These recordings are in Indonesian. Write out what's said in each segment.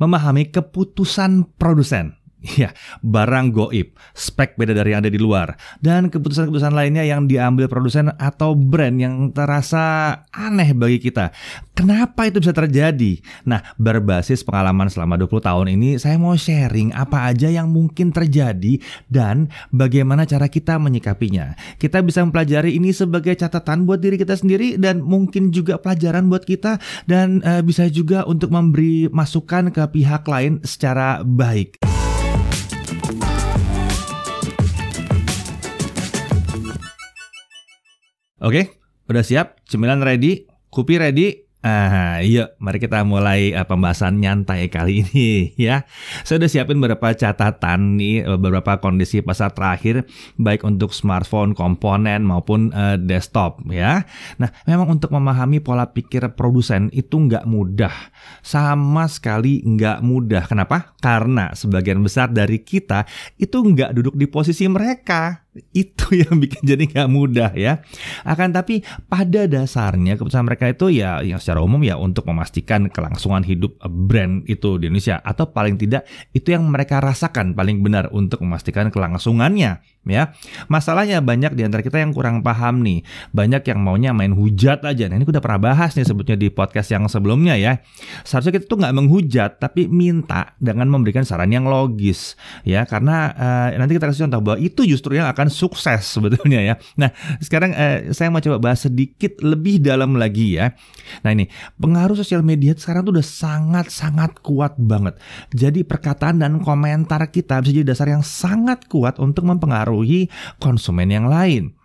memahami keputusan produsen. Ya, barang goib, spek beda dari yang ada di luar, dan keputusan-keputusan lainnya yang diambil produsen atau brand yang terasa aneh bagi kita. Kenapa itu bisa terjadi? Nah, berbasis pengalaman selama 20 tahun ini, saya mau sharing apa aja yang mungkin terjadi dan bagaimana cara kita menyikapinya. Kita bisa mempelajari ini sebagai catatan buat diri kita sendiri dan mungkin juga pelajaran buat kita dan uh, bisa juga untuk memberi masukan ke pihak lain secara baik. Oke, udah siap? Cemilan ready? Kopi ready? Ah, yuk, mari kita mulai uh, pembahasan nyantai kali ini ya. Saya udah siapin beberapa catatan nih, eh, beberapa kondisi pasar terakhir baik untuk smartphone, komponen maupun uh, desktop ya. Nah, memang untuk memahami pola pikir produsen itu nggak mudah, sama sekali nggak mudah. Kenapa? Karena sebagian besar dari kita itu nggak duduk di posisi mereka itu yang bikin jadi nggak mudah ya. Akan tapi pada dasarnya keputusan mereka itu ya yang secara umum ya untuk memastikan kelangsungan hidup brand itu di Indonesia atau paling tidak itu yang mereka rasakan paling benar untuk memastikan kelangsungannya ya. Masalahnya banyak di antara kita yang kurang paham nih. Banyak yang maunya main hujat aja. Nah, ini udah pernah bahas nih sebutnya di podcast yang sebelumnya ya. Seharusnya kita tuh nggak menghujat tapi minta dengan memberikan saran yang logis ya karena uh, nanti kita kasih contoh bahwa itu justru yang akan sukses sebetulnya ya. Nah, sekarang uh, saya mau coba bahas sedikit lebih dalam lagi ya. Nah, ini pengaruh sosial media sekarang tuh udah sangat-sangat kuat banget. Jadi perkataan dan komentar kita bisa jadi dasar yang sangat kuat untuk mempengaruhi konsumen yang lain.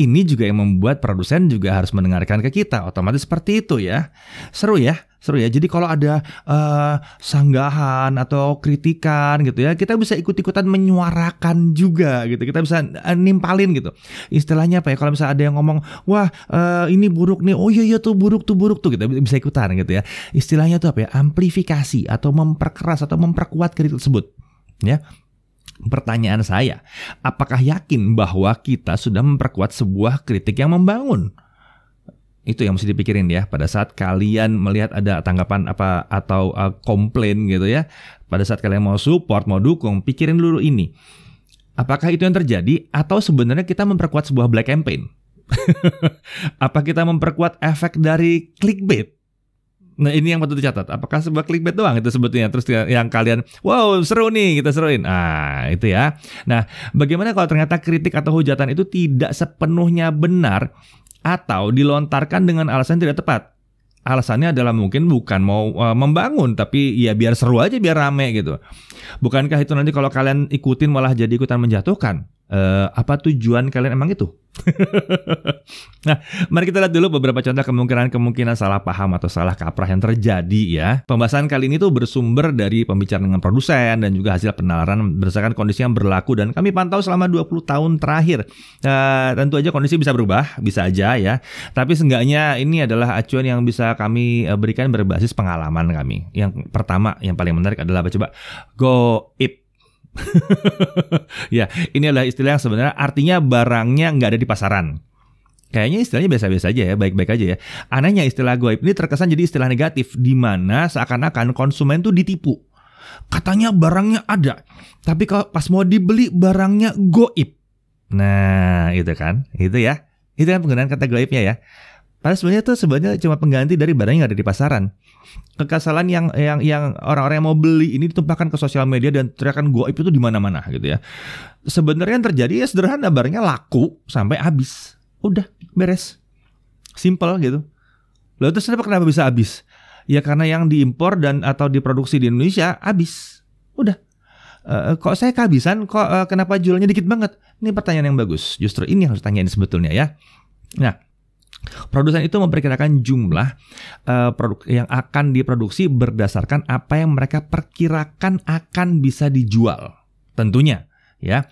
Ini juga yang membuat produsen juga harus mendengarkan ke kita. Otomatis seperti itu ya. Seru ya, seru ya. Jadi kalau ada uh, sanggahan atau kritikan gitu ya, kita bisa ikut-ikutan menyuarakan juga gitu. Kita bisa uh, nimpalin gitu. Istilahnya apa ya? Kalau misalnya ada yang ngomong, wah uh, ini buruk nih, oh iya iya tuh buruk tuh buruk tuh, kita bisa ikutan gitu ya. Istilahnya tuh apa ya? Amplifikasi atau memperkeras atau memperkuat kritik tersebut. Ya, Pertanyaan saya, apakah yakin bahwa kita sudah memperkuat sebuah kritik yang membangun? Itu yang mesti dipikirin ya pada saat kalian melihat ada tanggapan apa atau uh, komplain gitu ya. Pada saat kalian mau support, mau dukung, pikirin dulu ini. Apakah itu yang terjadi atau sebenarnya kita memperkuat sebuah black campaign? apa kita memperkuat efek dari clickbait? Nah ini yang patut dicatat. Apakah sebuah clickbait doang itu sebetulnya? Terus yang kalian, wow seru nih kita seruin. Ah itu ya. Nah bagaimana kalau ternyata kritik atau hujatan itu tidak sepenuhnya benar atau dilontarkan dengan alasan tidak tepat? Alasannya adalah mungkin bukan mau uh, membangun tapi ya biar seru aja biar rame gitu. Bukankah itu nanti kalau kalian ikutin malah jadi ikutan menjatuhkan? Uh, apa tujuan kalian emang itu? nah, mari kita lihat dulu beberapa contoh kemungkinan-kemungkinan salah paham atau salah kaprah yang terjadi ya. Pembahasan kali ini tuh bersumber dari pembicaraan dengan produsen dan juga hasil penalaran berdasarkan kondisi yang berlaku dan kami pantau selama 20 tahun terakhir. Uh, tentu aja kondisi bisa berubah, bisa aja ya. Tapi seenggaknya ini adalah acuan yang bisa kami eh, berikan berbasis pengalaman kami. Yang pertama, yang paling menarik adalah apa coba? Go ip ya, ini adalah istilah yang sebenarnya artinya barangnya nggak ada di pasaran. Kayaknya istilahnya biasa-biasa aja ya, baik-baik aja ya. Anehnya istilah goib ini terkesan jadi istilah negatif, di mana seakan-akan konsumen tuh ditipu. Katanya barangnya ada, tapi kalau pas mau dibeli barangnya goib. Nah, itu kan, itu ya. Itu kan penggunaan kata goibnya ya. Padahal sebenarnya itu sebenarnya cuma pengganti dari barang yang ada di pasaran kekesalan yang yang yang orang-orang yang mau beli ini ditumpahkan ke sosial media dan teriakan goib itu di mana-mana gitu ya. Sebenarnya yang terjadi ya sederhana barangnya laku sampai habis. Udah beres. Simple gitu. Lalu terus kenapa bisa habis? Ya karena yang diimpor dan atau diproduksi di Indonesia habis. Udah. Uh, kok saya kehabisan? Kok uh, kenapa jualnya dikit banget? Ini pertanyaan yang bagus. Justru ini yang harus tanyain sebetulnya ya. Nah, Produsen itu memperkirakan jumlah uh, produk yang akan diproduksi berdasarkan apa yang mereka perkirakan akan bisa dijual. Tentunya, ya.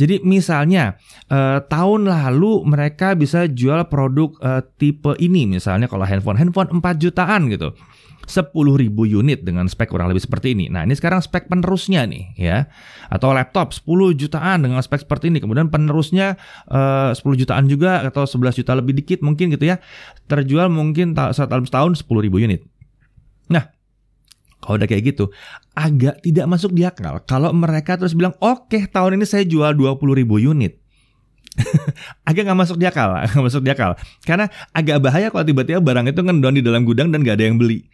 Jadi misalnya uh, tahun lalu mereka bisa jual produk uh, tipe ini misalnya kalau handphone handphone 4 jutaan gitu. 10 ribu unit dengan spek kurang lebih seperti ini. Nah ini sekarang spek penerusnya nih ya. Atau laptop 10 jutaan dengan spek seperti ini. Kemudian penerusnya eh, uh, 10 jutaan juga atau 11 juta lebih dikit mungkin gitu ya. Terjual mungkin dalam setahun 10 ribu unit. Nah kalau udah kayak gitu agak tidak masuk di akal kalau mereka terus bilang oke okay, tahun ini saya jual 20 ribu unit agak nggak masuk di akal, nggak masuk di akal. Karena agak bahaya kalau tiba-tiba barang itu ngendon di dalam gudang dan nggak ada yang beli.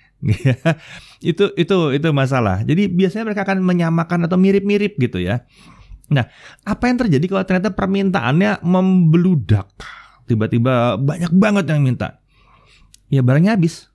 Itu itu itu masalah. Jadi biasanya mereka akan menyamakan atau mirip-mirip gitu ya. Nah, apa yang terjadi kalau ternyata permintaannya membeludak? Tiba-tiba banyak banget yang minta. Ya barangnya habis.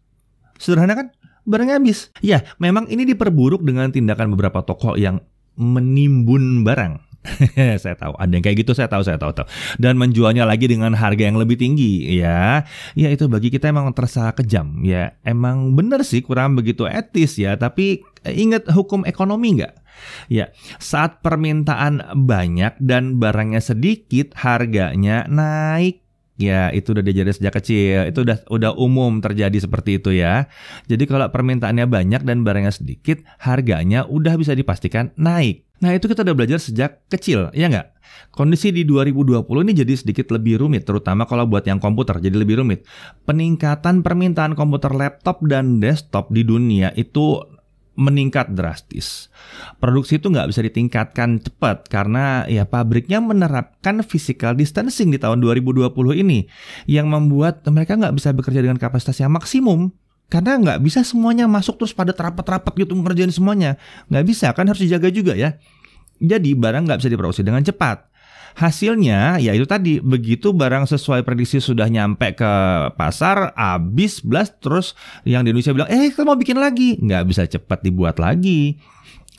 Sederhana kan? Barangnya habis. Ya, memang ini diperburuk dengan tindakan beberapa toko yang menimbun barang saya tahu. Ada yang kayak gitu saya tahu saya tahu tahu. Dan menjualnya lagi dengan harga yang lebih tinggi ya. Ya itu bagi kita emang terasa kejam ya. Emang bener sih kurang begitu etis ya. Tapi ingat hukum ekonomi nggak? Ya, saat permintaan banyak dan barangnya sedikit, harganya naik. Ya, itu udah diajarin sejak kecil. Itu udah udah umum terjadi seperti itu ya. Jadi kalau permintaannya banyak dan barangnya sedikit, harganya udah bisa dipastikan naik. Nah itu kita udah belajar sejak kecil, ya nggak? Kondisi di 2020 ini jadi sedikit lebih rumit, terutama kalau buat yang komputer jadi lebih rumit. Peningkatan permintaan komputer laptop dan desktop di dunia itu meningkat drastis. Produksi itu nggak bisa ditingkatkan cepat karena ya pabriknya menerapkan physical distancing di tahun 2020 ini yang membuat mereka nggak bisa bekerja dengan kapasitas yang maksimum. Karena nggak bisa semuanya masuk terus pada terapat-terapat gitu ngerjain semuanya. Nggak bisa, kan harus dijaga juga ya. Jadi barang nggak bisa diproduksi dengan cepat. Hasilnya ya itu tadi begitu barang sesuai prediksi sudah nyampe ke pasar habis blast terus yang di Indonesia bilang eh kita mau bikin lagi. Nggak bisa cepat dibuat lagi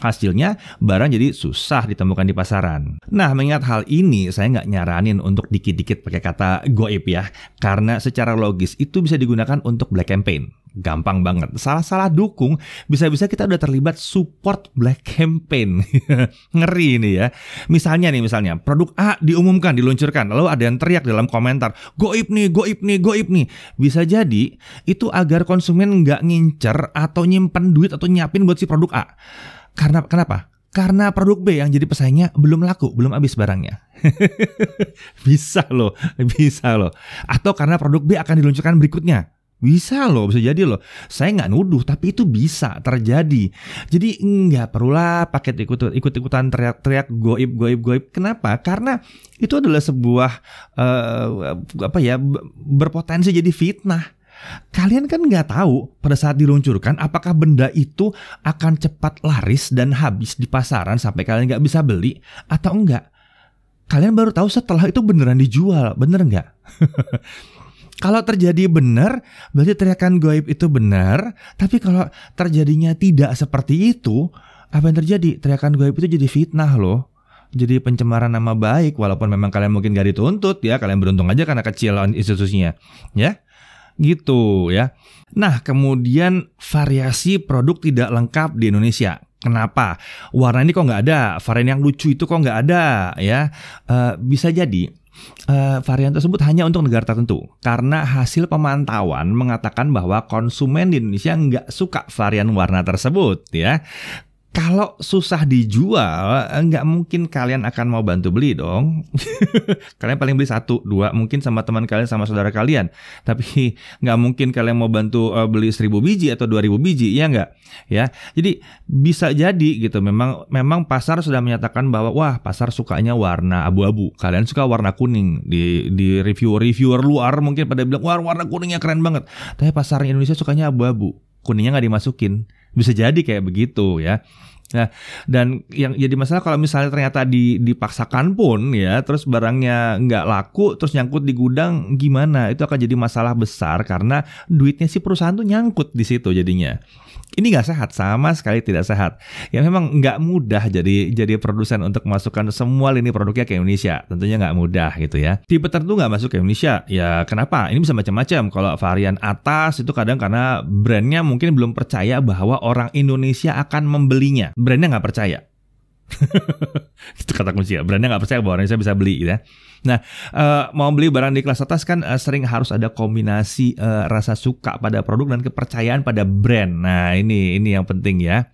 Hasilnya, barang jadi susah ditemukan di pasaran. Nah, mengingat hal ini, saya nggak nyaranin untuk dikit-dikit pakai kata goib ya. Karena secara logis itu bisa digunakan untuk black campaign. Gampang banget. Salah-salah dukung, bisa-bisa kita udah terlibat support black campaign. Ngeri ini ya. Misalnya nih, misalnya produk A diumumkan, diluncurkan. Lalu ada yang teriak dalam komentar, goib nih, goib nih, goib nih. Bisa jadi itu agar konsumen nggak ngincer atau nyimpen duit atau nyiapin buat si produk A. Karena kenapa? Karena produk B yang jadi pesaingnya belum laku, belum habis barangnya. bisa loh, bisa loh. Atau karena produk B akan diluncurkan berikutnya. Bisa loh, bisa jadi loh. Saya nggak nuduh, tapi itu bisa terjadi. Jadi nggak perlulah paket ikut ikut ikutan teriak-teriak goib goib goib. Kenapa? Karena itu adalah sebuah uh, apa ya berpotensi jadi fitnah Kalian kan nggak tahu pada saat diluncurkan apakah benda itu akan cepat laris dan habis di pasaran sampai kalian nggak bisa beli atau enggak. Kalian baru tahu setelah itu beneran dijual, bener nggak? kalau terjadi benar, berarti teriakan goib itu benar. Tapi kalau terjadinya tidak seperti itu, apa yang terjadi? Teriakan goib itu jadi fitnah loh jadi pencemaran nama baik walaupun memang kalian mungkin gak dituntut ya kalian beruntung aja karena kecil institusinya ya Gitu ya. Nah, kemudian variasi produk tidak lengkap di Indonesia. Kenapa? Warna ini kok nggak ada, varian yang lucu itu kok nggak ada, ya? Uh, bisa jadi uh, varian tersebut hanya untuk negara tertentu karena hasil pemantauan mengatakan bahwa konsumen di Indonesia nggak suka varian warna tersebut ya kalau susah dijual, nggak mungkin kalian akan mau bantu beli dong. kalian paling beli satu, dua, mungkin sama teman kalian, sama saudara kalian. Tapi nggak mungkin kalian mau bantu uh, beli seribu biji atau dua ribu biji, ya nggak? Ya, jadi bisa jadi gitu. Memang memang pasar sudah menyatakan bahwa wah pasar sukanya warna abu-abu. Kalian suka warna kuning. Di di review reviewer luar mungkin pada bilang wah warna kuningnya keren banget. Tapi pasar Indonesia sukanya abu-abu. Kuningnya nggak dimasukin bisa jadi kayak begitu ya. Nah, dan yang jadi masalah kalau misalnya ternyata di, dipaksakan pun ya, terus barangnya nggak laku, terus nyangkut di gudang, gimana? Itu akan jadi masalah besar karena duitnya si perusahaan tuh nyangkut di situ jadinya ini nggak sehat sama sekali tidak sehat. Ya memang nggak mudah jadi jadi produsen untuk masukkan semua lini produknya ke Indonesia. Tentunya nggak mudah gitu ya. Tipe tertentu nggak masuk ke Indonesia. Ya kenapa? Ini bisa macam-macam. Kalau varian atas itu kadang karena brandnya mungkin belum percaya bahwa orang Indonesia akan membelinya. Brandnya nggak percaya. Itu kata kunci ya. Brandnya nggak percaya bahwa orang Indonesia bisa beli gitu ya. Nah, uh, mau beli barang di kelas atas kan uh, sering harus ada kombinasi uh, rasa suka pada produk dan kepercayaan pada brand. Nah, ini ini yang penting ya.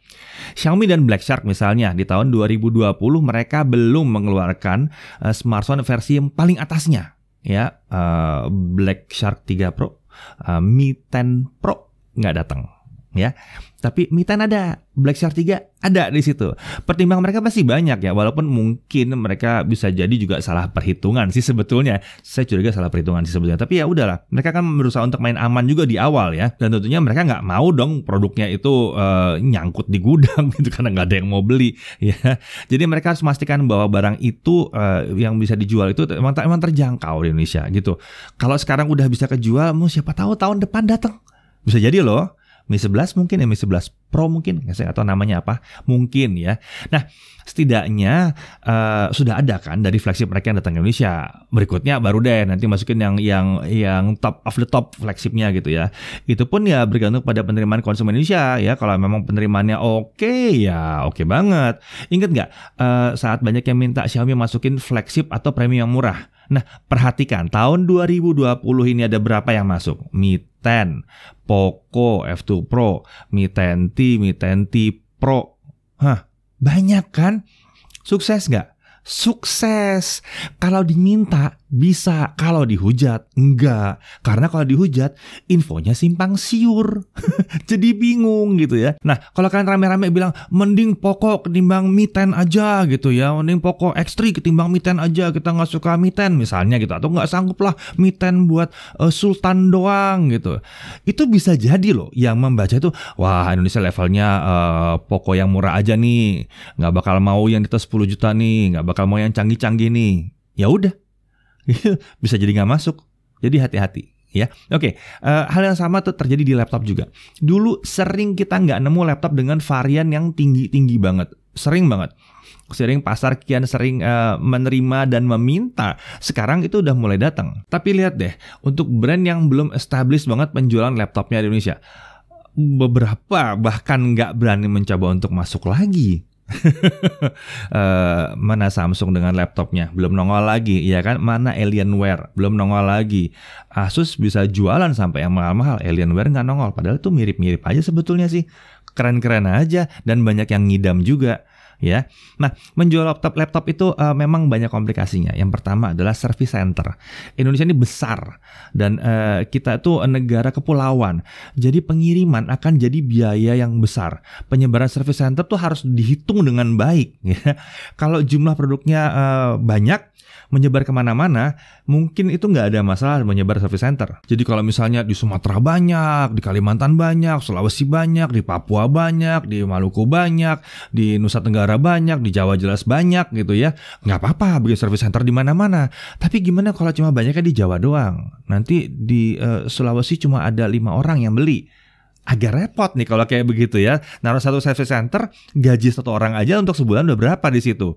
Xiaomi dan Black Shark misalnya di tahun 2020 mereka belum mengeluarkan uh, smartphone versi yang paling atasnya ya. Uh, Black Shark 3 Pro, uh, Mi 10 Pro nggak datang ya. Tapi Mi 10 ada, Black Shark 3 ada di situ. Pertimbangan mereka pasti banyak ya, walaupun mungkin mereka bisa jadi juga salah perhitungan sih sebetulnya. Saya curiga salah perhitungan sih sebetulnya. Tapi ya udahlah, mereka kan berusaha untuk main aman juga di awal ya. Dan tentunya mereka nggak mau dong produknya itu uh, nyangkut di gudang gitu karena nggak ada yang mau beli ya. Jadi mereka harus memastikan bahwa barang itu uh, yang bisa dijual itu emang, emang terjangkau di Indonesia gitu. Kalau sekarang udah bisa kejual, mau siapa tahu tahun depan datang. Bisa jadi loh. Mi 11 mungkin ya Mi 11 Pro mungkin saya atau namanya apa mungkin ya. Nah setidaknya uh, sudah ada kan dari flagship mereka yang datang ke Indonesia. Berikutnya baru deh nanti masukin yang yang yang top of the top flagshipnya gitu ya. Itu pun ya bergantung pada penerimaan konsumen Indonesia ya. Kalau memang penerimaannya oke okay, ya oke okay banget. Ingat nggak uh, saat banyak yang minta Xiaomi masukin flagship atau premium yang murah. Nah, perhatikan tahun 2020 ini ada berapa yang masuk? Mi 10, Poco F2 Pro, Mi 10T, Mi 10T Pro. Hah, banyak kan? Sukses nggak? Sukses. Kalau diminta, bisa, kalau dihujat enggak. Karena kalau dihujat infonya simpang siur. Jadi bingung gitu ya. Nah, kalau kalian rame-rame bilang mending pokok ketimbang miten aja gitu ya. Mending pokok X3 ketimbang miten aja. Kita nggak suka miten misalnya gitu atau nggak sanggup lah miten buat uh, sultan doang gitu. Itu bisa jadi loh yang membaca itu wah Indonesia levelnya uh, pokok yang murah aja nih. nggak bakal mau yang di atas 10 juta nih, nggak bakal mau yang canggih-canggih nih. Ya udah, bisa jadi nggak masuk. Jadi hati-hati ya. Oke, uh, hal yang sama tuh terjadi di laptop juga. Dulu sering kita nggak nemu laptop dengan varian yang tinggi-tinggi banget. Sering banget. Sering pasar kian sering uh, menerima dan meminta. Sekarang itu udah mulai datang. Tapi lihat deh, untuk brand yang belum established banget penjualan laptopnya di Indonesia. Beberapa bahkan nggak berani mencoba untuk masuk lagi uh, mana Samsung dengan laptopnya? Belum nongol lagi ya kan? Mana Alienware? Belum nongol lagi. Asus bisa jualan sampai yang mahal-mahal. Alienware nggak nongol. Padahal itu mirip-mirip aja sebetulnya sih. Keren-keren aja. Dan banyak yang ngidam juga ya. Nah, menjual laptop laptop itu uh, memang banyak komplikasinya. Yang pertama adalah service center. Indonesia ini besar dan uh, kita itu negara kepulauan. Jadi pengiriman akan jadi biaya yang besar. Penyebaran service center tuh harus dihitung dengan baik ya. Kalau jumlah produknya uh, banyak menyebar ke mana-mana, mungkin itu nggak ada masalah menyebar service center. Jadi kalau misalnya di Sumatera banyak, di Kalimantan banyak, Sulawesi banyak, di Papua banyak, di Maluku banyak, di Nusa Tenggara banyak, di Jawa jelas banyak gitu ya, nggak apa-apa bikin service center di mana-mana. Tapi gimana kalau cuma banyaknya di Jawa doang? Nanti di uh, Sulawesi cuma ada lima orang yang beli agak repot nih kalau kayak begitu ya. Naruh satu service center, gaji satu orang aja untuk sebulan udah berapa di situ?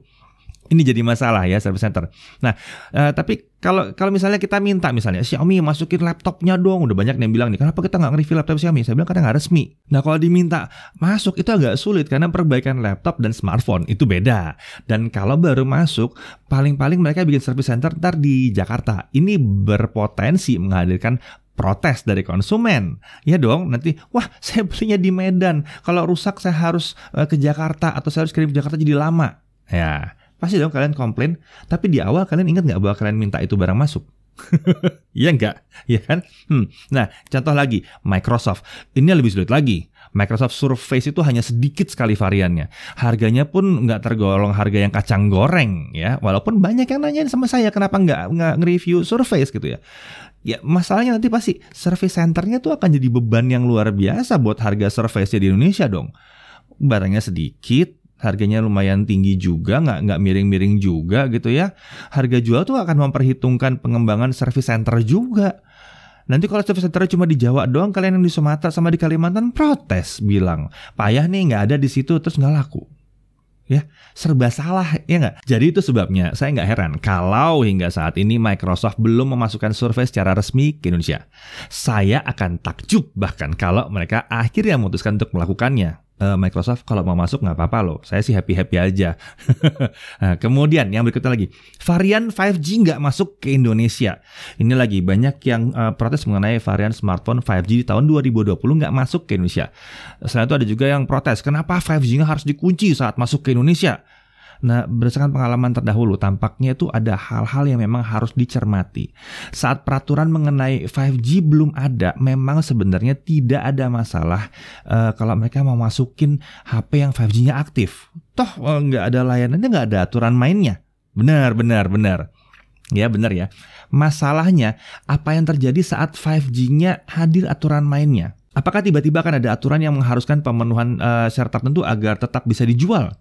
Ini jadi masalah ya service center. Nah, uh, tapi kalau kalau misalnya kita minta misalnya Xiaomi masukin laptopnya dong, udah banyak yang bilang nih, kenapa kita nggak nge-review laptop Xiaomi? Saya bilang karena nggak resmi. Nah, kalau diminta masuk itu agak sulit karena perbaikan laptop dan smartphone itu beda. Dan kalau baru masuk, paling-paling mereka bikin service center ntar di Jakarta. Ini berpotensi menghadirkan protes dari konsumen. Ya dong, nanti wah saya belinya di Medan. Kalau rusak saya harus uh, ke Jakarta atau saya harus kirim ke Jakarta jadi lama. Ya, Pasti dong kalian komplain, tapi di awal kalian ingat nggak bahwa kalian minta itu barang masuk? Iya nggak? Iya kan? Hmm. Nah, contoh lagi, Microsoft. Ini lebih sulit lagi. Microsoft Surface itu hanya sedikit sekali variannya. Harganya pun nggak tergolong harga yang kacang goreng ya. Walaupun banyak yang nanyain sama saya kenapa nggak nggak nge-review Surface gitu ya. Ya masalahnya nanti pasti service centernya tuh akan jadi beban yang luar biasa buat harga Surface di Indonesia dong. Barangnya sedikit, harganya lumayan tinggi juga, nggak nggak miring-miring juga gitu ya. Harga jual tuh akan memperhitungkan pengembangan service center juga. Nanti kalau service center cuma di Jawa doang, kalian yang di Sumatera sama di Kalimantan protes bilang payah nih nggak ada di situ terus nggak laku. Ya, serba salah ya nggak? Jadi itu sebabnya saya nggak heran kalau hingga saat ini Microsoft belum memasukkan survei secara resmi ke Indonesia. Saya akan takjub bahkan kalau mereka akhirnya memutuskan untuk melakukannya uh, Microsoft kalau mau masuk nggak apa-apa loh. Saya sih happy-happy aja. nah, kemudian yang berikutnya lagi, varian 5G nggak masuk ke Indonesia. Ini lagi banyak yang uh, protes mengenai varian smartphone 5G di tahun 2020 nggak masuk ke Indonesia. Selain itu ada juga yang protes, kenapa 5G harus dikunci saat masuk ke Indonesia? Nah, berdasarkan pengalaman terdahulu, tampaknya itu ada hal-hal yang memang harus dicermati. Saat peraturan mengenai 5G belum ada, memang sebenarnya tidak ada masalah uh, kalau mereka mau masukin HP yang 5G-nya aktif. Toh uh, nggak ada layanannya, nggak ada aturan mainnya. Benar, benar, benar. Ya benar ya. Masalahnya apa yang terjadi saat 5G-nya hadir aturan mainnya? Apakah tiba-tiba akan ada aturan yang mengharuskan pemenuhan uh, syarat tertentu agar tetap bisa dijual?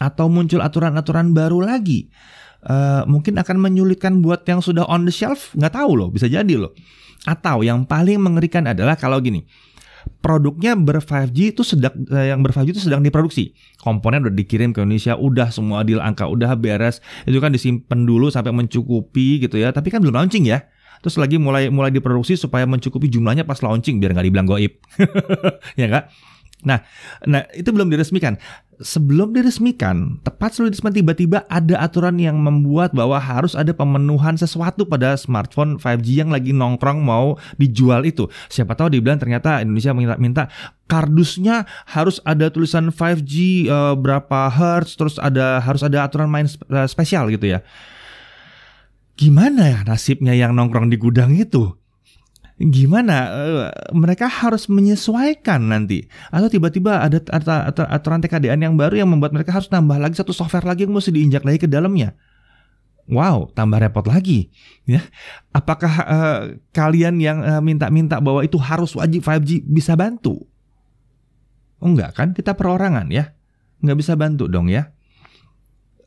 Atau muncul aturan-aturan baru lagi. Uh, mungkin akan menyulitkan buat yang sudah on the shelf, nggak tahu loh, bisa jadi loh. Atau yang paling mengerikan adalah kalau gini, produknya ber 5G itu sedang uh, yang ber 5G itu sedang diproduksi. Komponen udah dikirim ke Indonesia, udah semua deal angka udah beres. Itu kan disimpan dulu sampai mencukupi gitu ya. Tapi kan belum launching ya. Terus lagi mulai mulai diproduksi supaya mencukupi jumlahnya pas launching biar nggak dibilang goib. ya enggak? Nah, nah itu belum diresmikan sebelum diresmikan, tepat sebelum diresmikan tiba-tiba ada aturan yang membuat bahwa harus ada pemenuhan sesuatu pada smartphone 5G yang lagi nongkrong mau dijual itu. Siapa tahu dibilang ternyata Indonesia minta-minta kardusnya harus ada tulisan 5G uh, eh, berapa hertz, terus ada harus ada aturan main uh, spesial gitu ya. Gimana ya nasibnya yang nongkrong di gudang itu? Gimana uh, mereka harus menyesuaikan nanti atau tiba-tiba ada aturan TKDN yang baru yang membuat mereka harus nambah lagi satu software lagi yang mesti diinjak lagi ke dalamnya. Wow, tambah repot lagi. Ya, apakah uh, kalian yang uh, minta-minta bahwa itu harus wajib 5G bisa bantu? enggak kan? Kita perorangan ya, nggak bisa bantu dong ya.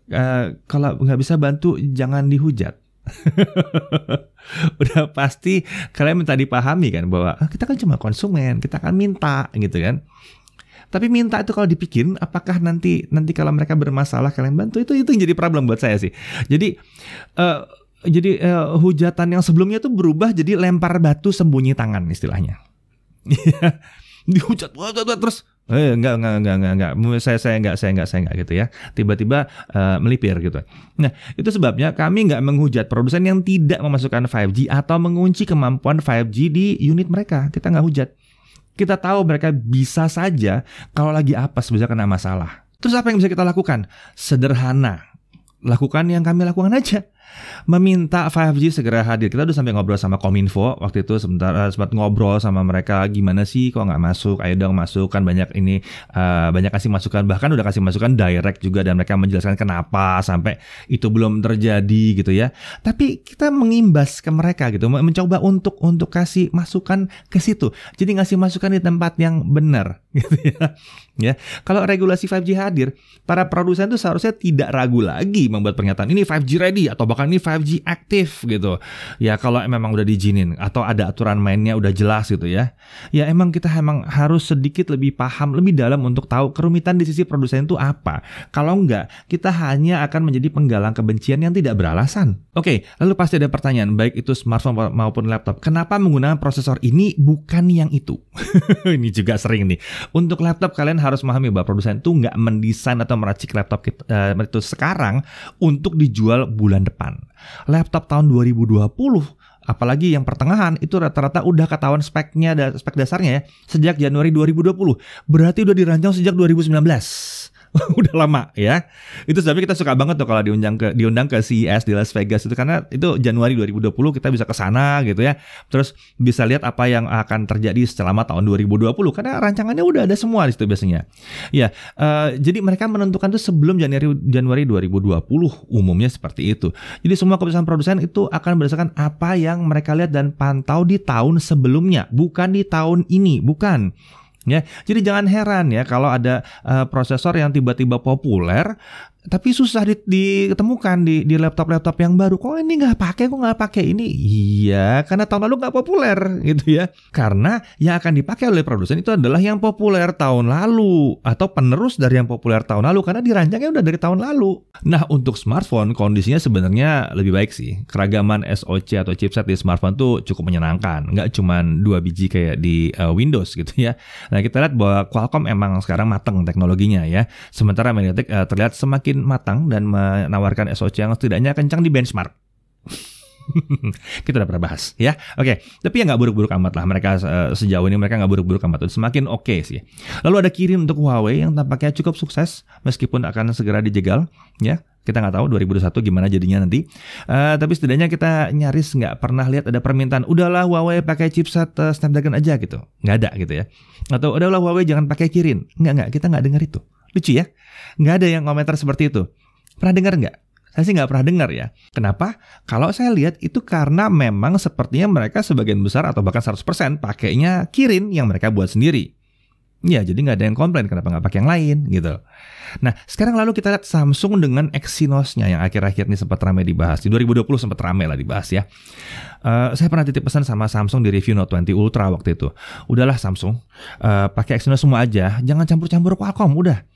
Uh, kalau nggak bisa bantu, jangan dihujat. udah pasti kalian minta dipahami kan bahwa ah, kita kan cuma konsumen, kita akan minta gitu kan. Tapi minta itu kalau dipikirin apakah nanti nanti kalau mereka bermasalah kalian bantu itu itu yang jadi problem buat saya sih. Jadi uh, jadi uh, hujatan yang sebelumnya tuh berubah jadi lempar batu sembunyi tangan istilahnya. Dihujat terus Eh, enggak, enggak, enggak, enggak, enggak. Saya, saya enggak, saya enggak, saya enggak gitu ya. Tiba-tiba uh, melipir gitu. Nah, itu sebabnya kami enggak menghujat produsen yang tidak memasukkan 5G atau mengunci kemampuan 5G di unit mereka. Kita enggak hujat. Kita tahu mereka bisa saja kalau lagi apa sebenarnya kena masalah. Terus apa yang bisa kita lakukan? Sederhana. Lakukan yang kami lakukan aja meminta 5G segera hadir. Kita udah sampai ngobrol sama Kominfo waktu itu sebentar uh, sempat ngobrol sama mereka gimana sih kok nggak masuk? Ayo dong masuk kan banyak ini uh, banyak kasih masukan bahkan udah kasih masukan direct juga dan mereka menjelaskan kenapa sampai itu belum terjadi gitu ya. Tapi kita mengimbas ke mereka gitu, mencoba untuk untuk kasih masukan ke situ. Jadi ngasih masukan di tempat yang benar gitu ya. Ya, kalau regulasi 5G hadir, para produsen itu seharusnya tidak ragu lagi membuat pernyataan ini 5G ready atau bahkan ini 5G aktif gitu. Ya kalau memang udah diizinin atau ada aturan mainnya udah jelas gitu ya. Ya emang kita emang harus sedikit lebih paham lebih dalam untuk tahu kerumitan di sisi produsen itu apa. Kalau enggak, kita hanya akan menjadi penggalang kebencian yang tidak beralasan. Oke, lalu pasti ada pertanyaan baik itu smartphone maupun laptop. Kenapa menggunakan prosesor ini bukan yang itu? ini juga sering nih. Untuk laptop kalian harus memahami bahwa produsen itu nggak mendesain atau meracik laptop kita, uh, itu sekarang untuk dijual bulan depan. Laptop tahun 2020 apalagi yang pertengahan itu rata-rata udah ketahuan speknya spek dasarnya ya sejak Januari 2020. Berarti udah dirancang sejak 2019. udah lama ya. Itu sebabnya kita suka banget tuh kalau diundang ke diundang ke CES di Las Vegas itu karena itu Januari 2020 kita bisa ke sana gitu ya. Terus bisa lihat apa yang akan terjadi selama tahun 2020 karena rancangannya udah ada semua di situ biasanya. Ya, uh, jadi mereka menentukan tuh sebelum Januari Januari 2020 umumnya seperti itu. Jadi semua keputusan produsen itu akan berdasarkan apa yang mereka lihat dan pantau di tahun sebelumnya, bukan di tahun ini, bukan. Ya, jadi jangan heran ya kalau ada uh, prosesor yang tiba-tiba populer tapi susah ditemukan di di laptop-laptop yang baru. Kok ini nggak pakai? Kok nggak pakai ini? Iya, karena tahun lalu nggak populer gitu ya. Karena yang akan dipakai oleh produsen itu adalah yang populer tahun lalu atau penerus dari yang populer tahun lalu karena dirancangnya udah dari tahun lalu. Nah, untuk smartphone kondisinya sebenarnya lebih baik sih. Keragaman SoC atau chipset di smartphone tuh cukup menyenangkan. Nggak cuma dua biji kayak di uh, Windows gitu ya. Nah, kita lihat bahwa Qualcomm emang sekarang mateng teknologinya ya. Sementara MediaTek uh, terlihat semakin semakin matang dan menawarkan SOC yang setidaknya kencang di benchmark. kita udah pernah bahas ya. Oke, tapi ya nggak buruk-buruk amat lah. Mereka uh, sejauh ini mereka nggak buruk-buruk amat. Semakin oke okay sih. Lalu ada kirim untuk Huawei yang tampaknya cukup sukses meskipun akan segera dijegal ya. Kita nggak tahu 2021 gimana jadinya nanti. Uh, tapi setidaknya kita nyaris nggak pernah lihat ada permintaan udahlah Huawei pakai chipset uh, Snapdragon aja gitu. Nggak ada gitu ya. Atau udahlah Huawei jangan pakai Kirin. Nggak nggak kita nggak dengar itu. Lucu ya. Nggak ada yang komentar seperti itu. Pernah dengar nggak? Saya sih nggak pernah dengar ya. Kenapa? Kalau saya lihat itu karena memang sepertinya mereka sebagian besar atau bahkan 100% pakainya Kirin yang mereka buat sendiri. Ya, jadi nggak ada yang komplain kenapa nggak pakai yang lain gitu. Nah, sekarang lalu kita lihat Samsung dengan Exynos-nya yang akhir-akhir ini sempat ramai dibahas. Di 2020 sempat ramai lah dibahas ya. Uh, saya pernah titip pesan sama Samsung di review Note 20 Ultra waktu itu. Udahlah Samsung, uh, pakai Exynos semua aja, jangan campur-campur Qualcomm, udah.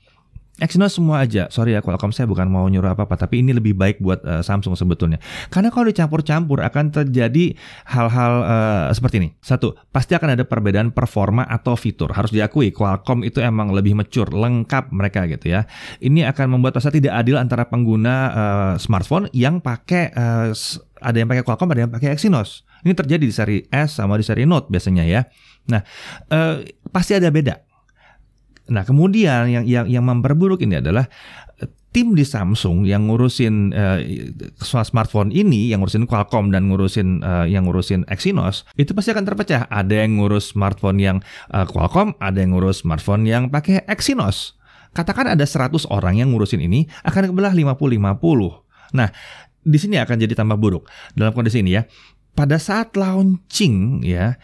Exynos semua aja. Sorry ya Qualcomm saya bukan mau nyuruh apa-apa, tapi ini lebih baik buat uh, Samsung sebetulnya. Karena kalau dicampur-campur akan terjadi hal-hal uh, seperti ini. Satu, pasti akan ada perbedaan performa atau fitur. Harus diakui Qualcomm itu emang lebih mature, lengkap mereka gitu ya. Ini akan membuat rasa tidak adil antara pengguna uh, smartphone yang pakai uh, ada yang pakai Qualcomm, ada yang pakai Exynos. Ini terjadi di seri S sama di seri Note biasanya ya. Nah, uh, pasti ada beda Nah, kemudian yang yang yang memperburuk ini adalah eh, tim di Samsung yang ngurusin uh, smartphone ini, yang ngurusin Qualcomm dan ngurusin uh, yang ngurusin Exynos, itu pasti akan terpecah. Ada yang ngurus smartphone yang uh, Qualcomm, ada yang ngurus smartphone yang pakai Exynos. Katakan ada 100 orang yang ngurusin ini, akan kebelah 50-50. Nah, di sini akan jadi tambah buruk. Dalam kondisi ini ya, pada saat launching ya,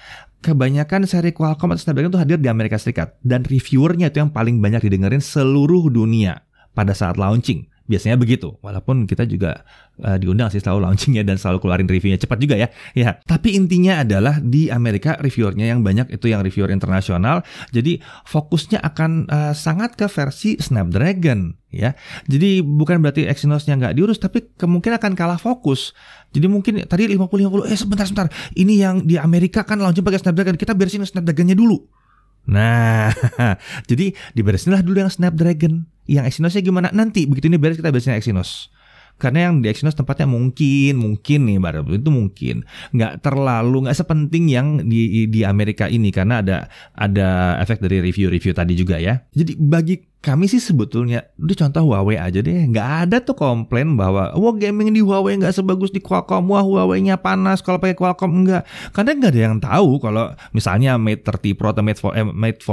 kebanyakan seri Qualcomm atau Snapdragon itu hadir di Amerika Serikat dan reviewernya itu yang paling banyak didengerin seluruh dunia pada saat launching. Biasanya begitu, walaupun kita juga uh, diundang sih selalu launchingnya dan selalu keluarin reviewnya cepat juga ya. Ya, tapi intinya adalah di Amerika reviewernya yang banyak itu yang reviewer internasional. Jadi fokusnya akan uh, sangat ke versi Snapdragon ya. Jadi bukan berarti Exynosnya nggak diurus, tapi kemungkinan akan kalah fokus. Jadi mungkin tadi 50-50, eh sebentar sebentar, ini yang di Amerika kan launching pakai Snapdragon, kita beresin Snapdragonnya dulu. Nah, jadi diberesinlah dulu yang Snapdragon. Yang Exynosnya gimana? Nanti begitu ini beres kita beresin Exynos. Karena yang di Exynos tempatnya mungkin, mungkin nih baru itu mungkin nggak terlalu nggak sepenting yang di di Amerika ini karena ada ada efek dari review-review tadi juga ya. Jadi bagi kami sih sebetulnya, udah contoh Huawei aja deh, nggak ada tuh komplain bahwa wah gaming di Huawei nggak sebagus di Qualcomm, wah Huawei-nya panas kalau pakai Qualcomm enggak. Karena nggak ada yang tahu kalau misalnya Mate 30 Pro atau Mate, 4, eh, Mate 40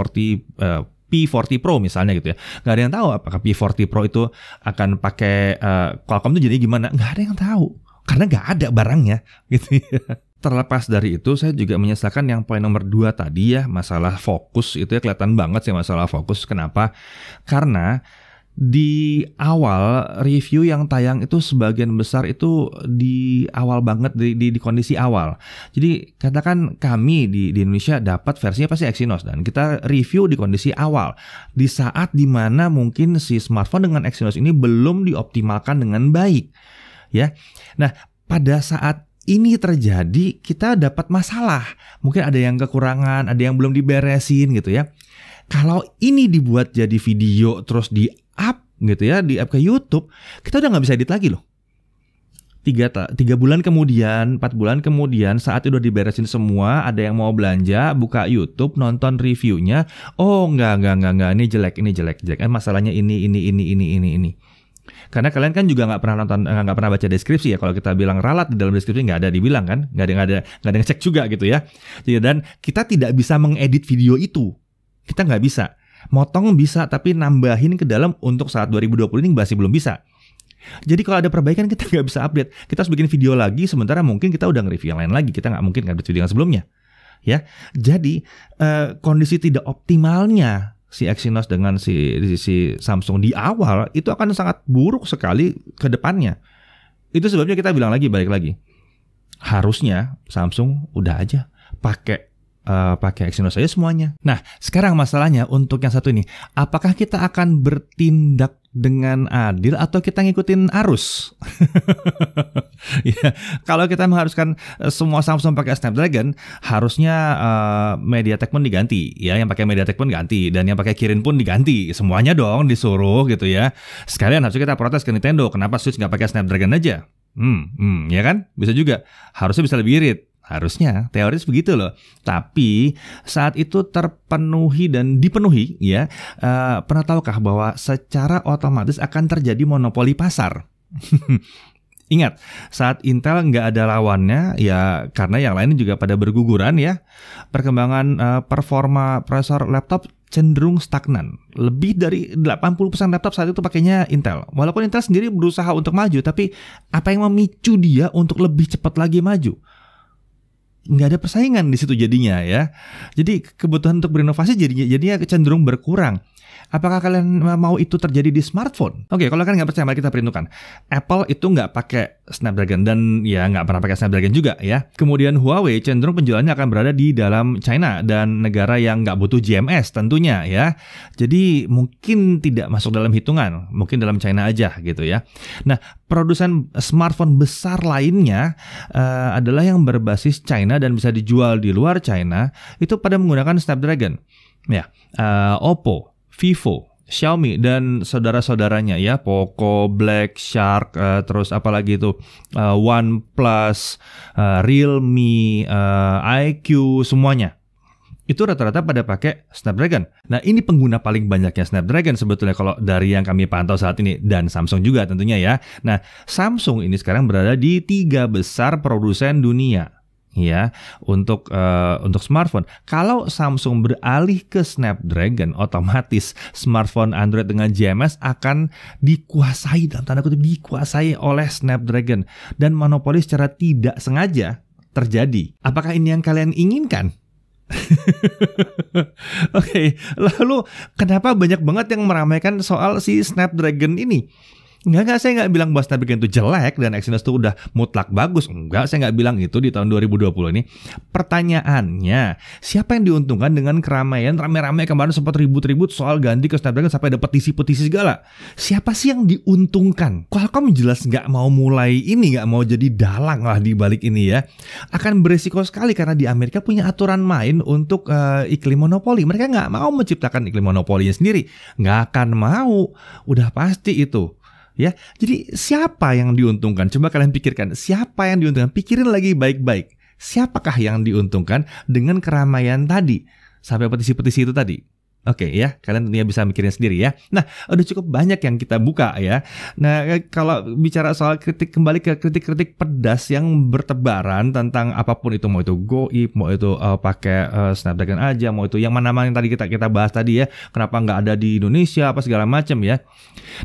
uh, P40 Pro misalnya gitu ya. Nggak ada yang tahu apakah P40 Pro itu akan pakai uh, Qualcomm itu jadi gimana. Nggak ada yang tahu. Karena nggak ada barangnya gitu ya. Terlepas dari itu, saya juga menyesalkan yang poin nomor dua tadi ya, masalah fokus itu ya kelihatan banget sih masalah fokus. Kenapa? Karena di awal review yang tayang itu sebagian besar itu di awal banget di, di, di kondisi awal. Jadi katakan kami di, di Indonesia dapat versinya pasti Exynos dan kita review di kondisi awal di saat di mana mungkin si smartphone dengan Exynos ini belum dioptimalkan dengan baik, ya. Nah pada saat ini terjadi kita dapat masalah, mungkin ada yang kekurangan, ada yang belum diberesin gitu ya. Kalau ini dibuat jadi video terus di up gitu ya di up ke YouTube kita udah nggak bisa edit lagi loh. Tiga tiga bulan kemudian empat bulan kemudian saat udah diberesin semua ada yang mau belanja buka YouTube nonton reviewnya oh nggak nggak nggak nggak ini jelek ini jelek jelek. Kan masalahnya ini ini ini ini ini ini. Karena kalian kan juga nggak pernah nonton nggak pernah baca deskripsi ya. Kalau kita bilang ralat di dalam deskripsi nggak ada dibilang kan? Nggak ada nggak ada nggak ada ngecek juga gitu ya. Dan kita tidak bisa mengedit video itu kita nggak bisa Motong bisa tapi nambahin ke dalam untuk saat 2020 ini masih belum bisa. Jadi kalau ada perbaikan kita nggak bisa update. Kita harus bikin video lagi sementara mungkin kita udah nge-review yang lain lagi. Kita nggak mungkin update video yang sebelumnya. Ya, jadi uh, kondisi tidak optimalnya si Exynos dengan si, si Samsung di awal itu akan sangat buruk sekali ke depannya. Itu sebabnya kita bilang lagi balik lagi. Harusnya Samsung udah aja pakai uh, pakai Exynos saja semuanya. Nah, sekarang masalahnya untuk yang satu ini, apakah kita akan bertindak dengan adil atau kita ngikutin arus? ya, kalau kita mengharuskan eh, semua Samsung pakai Snapdragon, harusnya uh, MediaTek pun diganti, ya, yang pakai MediaTek pun ganti dan yang pakai Kirin pun diganti, semuanya dong disuruh gitu ya. Sekalian harusnya kita protes ke Nintendo, kenapa Switch nggak pakai Snapdragon aja? Hmm, hmm, ya kan? Bisa juga. Harusnya bisa lebih irit. Harusnya teoris begitu loh. Tapi saat itu terpenuhi dan dipenuhi ya, uh, pernah tahukah bahwa secara otomatis akan terjadi monopoli pasar? Ingat, saat Intel nggak ada lawannya, ya karena yang lain juga pada berguguran ya, perkembangan uh, performa prosesor laptop cenderung stagnan. Lebih dari 80% laptop saat itu pakainya Intel. Walaupun Intel sendiri berusaha untuk maju, tapi apa yang memicu dia untuk lebih cepat lagi maju? Nggak ada persaingan di situ jadinya ya. Jadi kebutuhan untuk berinovasi jadinya jadinya cenderung berkurang. Apakah kalian mau itu terjadi di smartphone? Oke, okay, kalau kalian nggak percaya, mari kita perintahkan. Apple itu nggak pakai Snapdragon dan ya nggak pernah pakai Snapdragon juga ya. Kemudian Huawei cenderung penjualannya akan berada di dalam China dan negara yang nggak butuh GMS tentunya ya. Jadi mungkin tidak masuk dalam hitungan, mungkin dalam China aja gitu ya. Nah, produsen smartphone besar lainnya uh, adalah yang berbasis China dan bisa dijual di luar China itu pada menggunakan Snapdragon. Ya, uh, Oppo, Vivo, Xiaomi dan saudara-saudaranya ya, Poco, Black Shark, uh, terus apalagi itu uh, OnePlus, uh, Realme, uh, iQ semuanya. Itu rata-rata pada pakai Snapdragon. Nah ini pengguna paling banyaknya Snapdragon sebetulnya kalau dari yang kami pantau saat ini dan Samsung juga tentunya ya. Nah Samsung ini sekarang berada di tiga besar produsen dunia ya untuk uh, untuk smartphone. Kalau Samsung beralih ke Snapdragon, otomatis smartphone Android dengan GMS akan dikuasai dalam tanda kutip dikuasai oleh Snapdragon dan monopoli secara tidak sengaja terjadi. Apakah ini yang kalian inginkan? Oke, okay, lalu kenapa banyak banget yang meramaikan soal si Snapdragon ini? Enggak, enggak, saya nggak bilang bahwa Snapdragon itu jelek dan Exynos itu udah mutlak bagus. Enggak, saya nggak bilang itu di tahun 2020 ini. Pertanyaannya, siapa yang diuntungkan dengan keramaian rame-rame kemarin sempat ribut-ribut soal ganti ke Snapdragon sampai ada petisi-petisi segala? Siapa sih yang diuntungkan? Qualcomm jelas nggak mau mulai ini, nggak mau jadi dalang lah di balik ini ya. Akan beresiko sekali karena di Amerika punya aturan main untuk uh, iklim monopoli. Mereka nggak mau menciptakan iklim monopolinya sendiri. Nggak akan mau. Udah pasti itu ya. Jadi siapa yang diuntungkan? Coba kalian pikirkan, siapa yang diuntungkan? Pikirin lagi baik-baik. Siapakah yang diuntungkan dengan keramaian tadi? Sampai petisi-petisi itu tadi. Oke okay, ya, kalian tentunya bisa mikirin sendiri ya. Nah, udah cukup banyak yang kita buka ya. Nah, kalau bicara soal kritik kembali ke kritik-kritik pedas yang bertebaran tentang apa pun itu mau itu goib, mau itu uh, pakai uh, Snapdragon aja, mau itu yang mana-mana yang tadi kita kita bahas tadi ya. Kenapa nggak ada di Indonesia apa segala macam ya.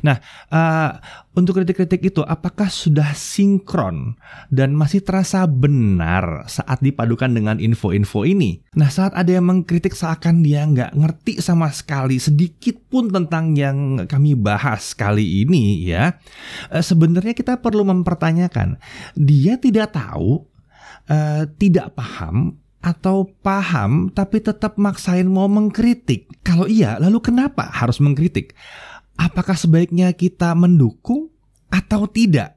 Nah, uh, untuk kritik-kritik itu apakah sudah sinkron dan masih terasa benar saat dipadukan dengan info-info ini? Nah saat ada yang mengkritik seakan dia nggak ngerti sama sekali sedikit pun tentang yang kami bahas kali ini ya, eh, sebenarnya kita perlu mempertanyakan dia tidak tahu, uh, tidak paham atau paham tapi tetap maksain mau mengkritik. Kalau iya, lalu kenapa harus mengkritik? Apakah sebaiknya kita mendukung atau tidak?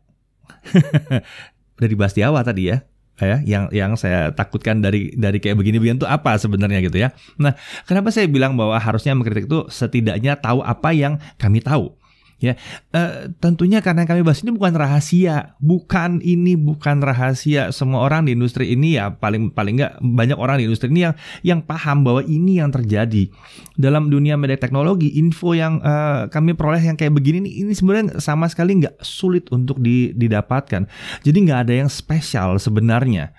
Udah dibahas di awal tadi ya ya yang yang saya takutkan dari dari kayak begini-begini itu apa sebenarnya gitu ya. Nah, kenapa saya bilang bahwa harusnya mengkritik itu setidaknya tahu apa yang kami tahu. Ya, uh, tentunya karena kami bahas ini bukan rahasia, bukan ini bukan rahasia. Semua orang di industri ini ya paling paling nggak banyak orang di industri ini yang yang paham bahwa ini yang terjadi dalam dunia media teknologi. Info yang uh, kami peroleh yang kayak begini ini, ini sebenarnya sama sekali nggak sulit untuk di, didapatkan. Jadi nggak ada yang spesial sebenarnya.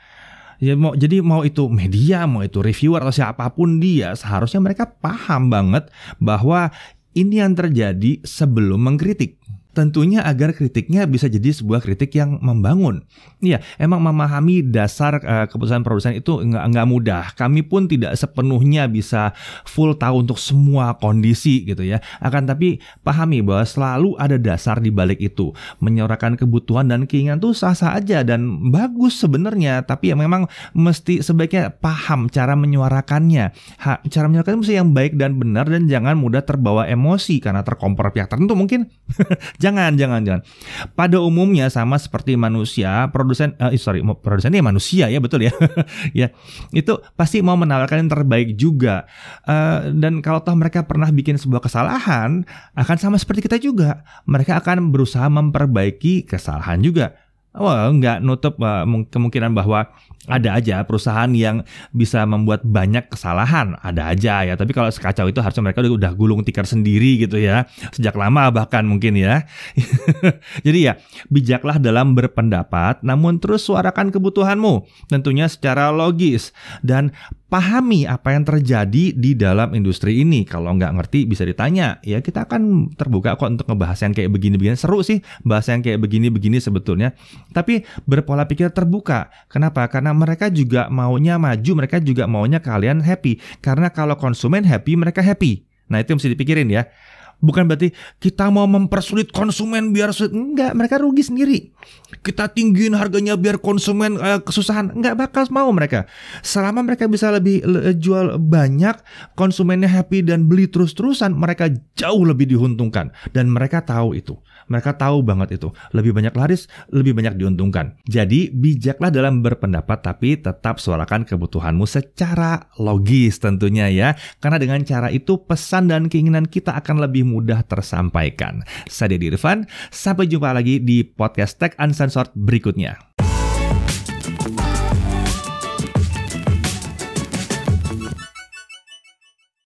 Ya mau jadi mau itu media, mau itu reviewer atau siapa pun dia, seharusnya mereka paham banget bahwa ini yang terjadi sebelum mengkritik. Tentunya agar kritiknya bisa jadi sebuah kritik yang membangun. Iya, emang memahami dasar uh, keputusan produsen itu nggak nggak mudah. Kami pun tidak sepenuhnya bisa full tahu untuk semua kondisi gitu ya. Akan tapi pahami bahwa selalu ada dasar di balik itu. Menyuarakan kebutuhan dan keinginan itu sah-sah aja dan bagus sebenarnya. Tapi ya memang mesti sebaiknya paham cara menyuarakannya. Ha, cara menyuarakannya mesti yang baik dan benar dan jangan mudah terbawa emosi karena terkompor pihak tertentu mungkin. Jangan, jangan, jangan. Pada umumnya sama seperti manusia, produsen, uh, sorry, produsen ya manusia ya betul ya, ya itu pasti mau menawarkan yang terbaik juga. Uh, dan kalau toh mereka pernah bikin sebuah kesalahan, akan sama seperti kita juga. Mereka akan berusaha memperbaiki kesalahan juga. Wah, nggak nutup uh, kemungkinan bahwa ada aja perusahaan yang bisa membuat banyak kesalahan, ada aja ya. Tapi kalau sekacau itu harusnya mereka udah gulung tikar sendiri gitu ya, sejak lama bahkan mungkin ya. Jadi ya, bijaklah dalam berpendapat, namun terus suarakan kebutuhanmu, tentunya secara logis dan pahami apa yang terjadi di dalam industri ini. Kalau nggak ngerti bisa ditanya. Ya kita akan terbuka kok untuk ngebahas yang kayak begini-begini. Seru sih bahas yang kayak begini-begini sebetulnya. Tapi berpola pikir terbuka. Kenapa? Karena mereka juga maunya maju, mereka juga maunya kalian happy. Karena kalau konsumen happy, mereka happy. Nah itu yang mesti dipikirin ya. Bukan berarti kita mau mempersulit konsumen biar sulit. Enggak, mereka rugi sendiri. Kita tinggiin harganya biar konsumen uh, kesusahan. Enggak bakal mau mereka. Selama mereka bisa lebih le, jual banyak, konsumennya happy dan beli terus-terusan, mereka jauh lebih diuntungkan. Dan mereka tahu itu. Mereka tahu banget itu. Lebih banyak laris, lebih banyak diuntungkan. Jadi bijaklah dalam berpendapat tapi tetap suarakan kebutuhanmu secara logis tentunya ya. Karena dengan cara itu pesan dan keinginan kita akan lebih mudah tersampaikan. Saya Deddy Irfan, sampai jumpa lagi di podcast Tech Uncensored berikutnya.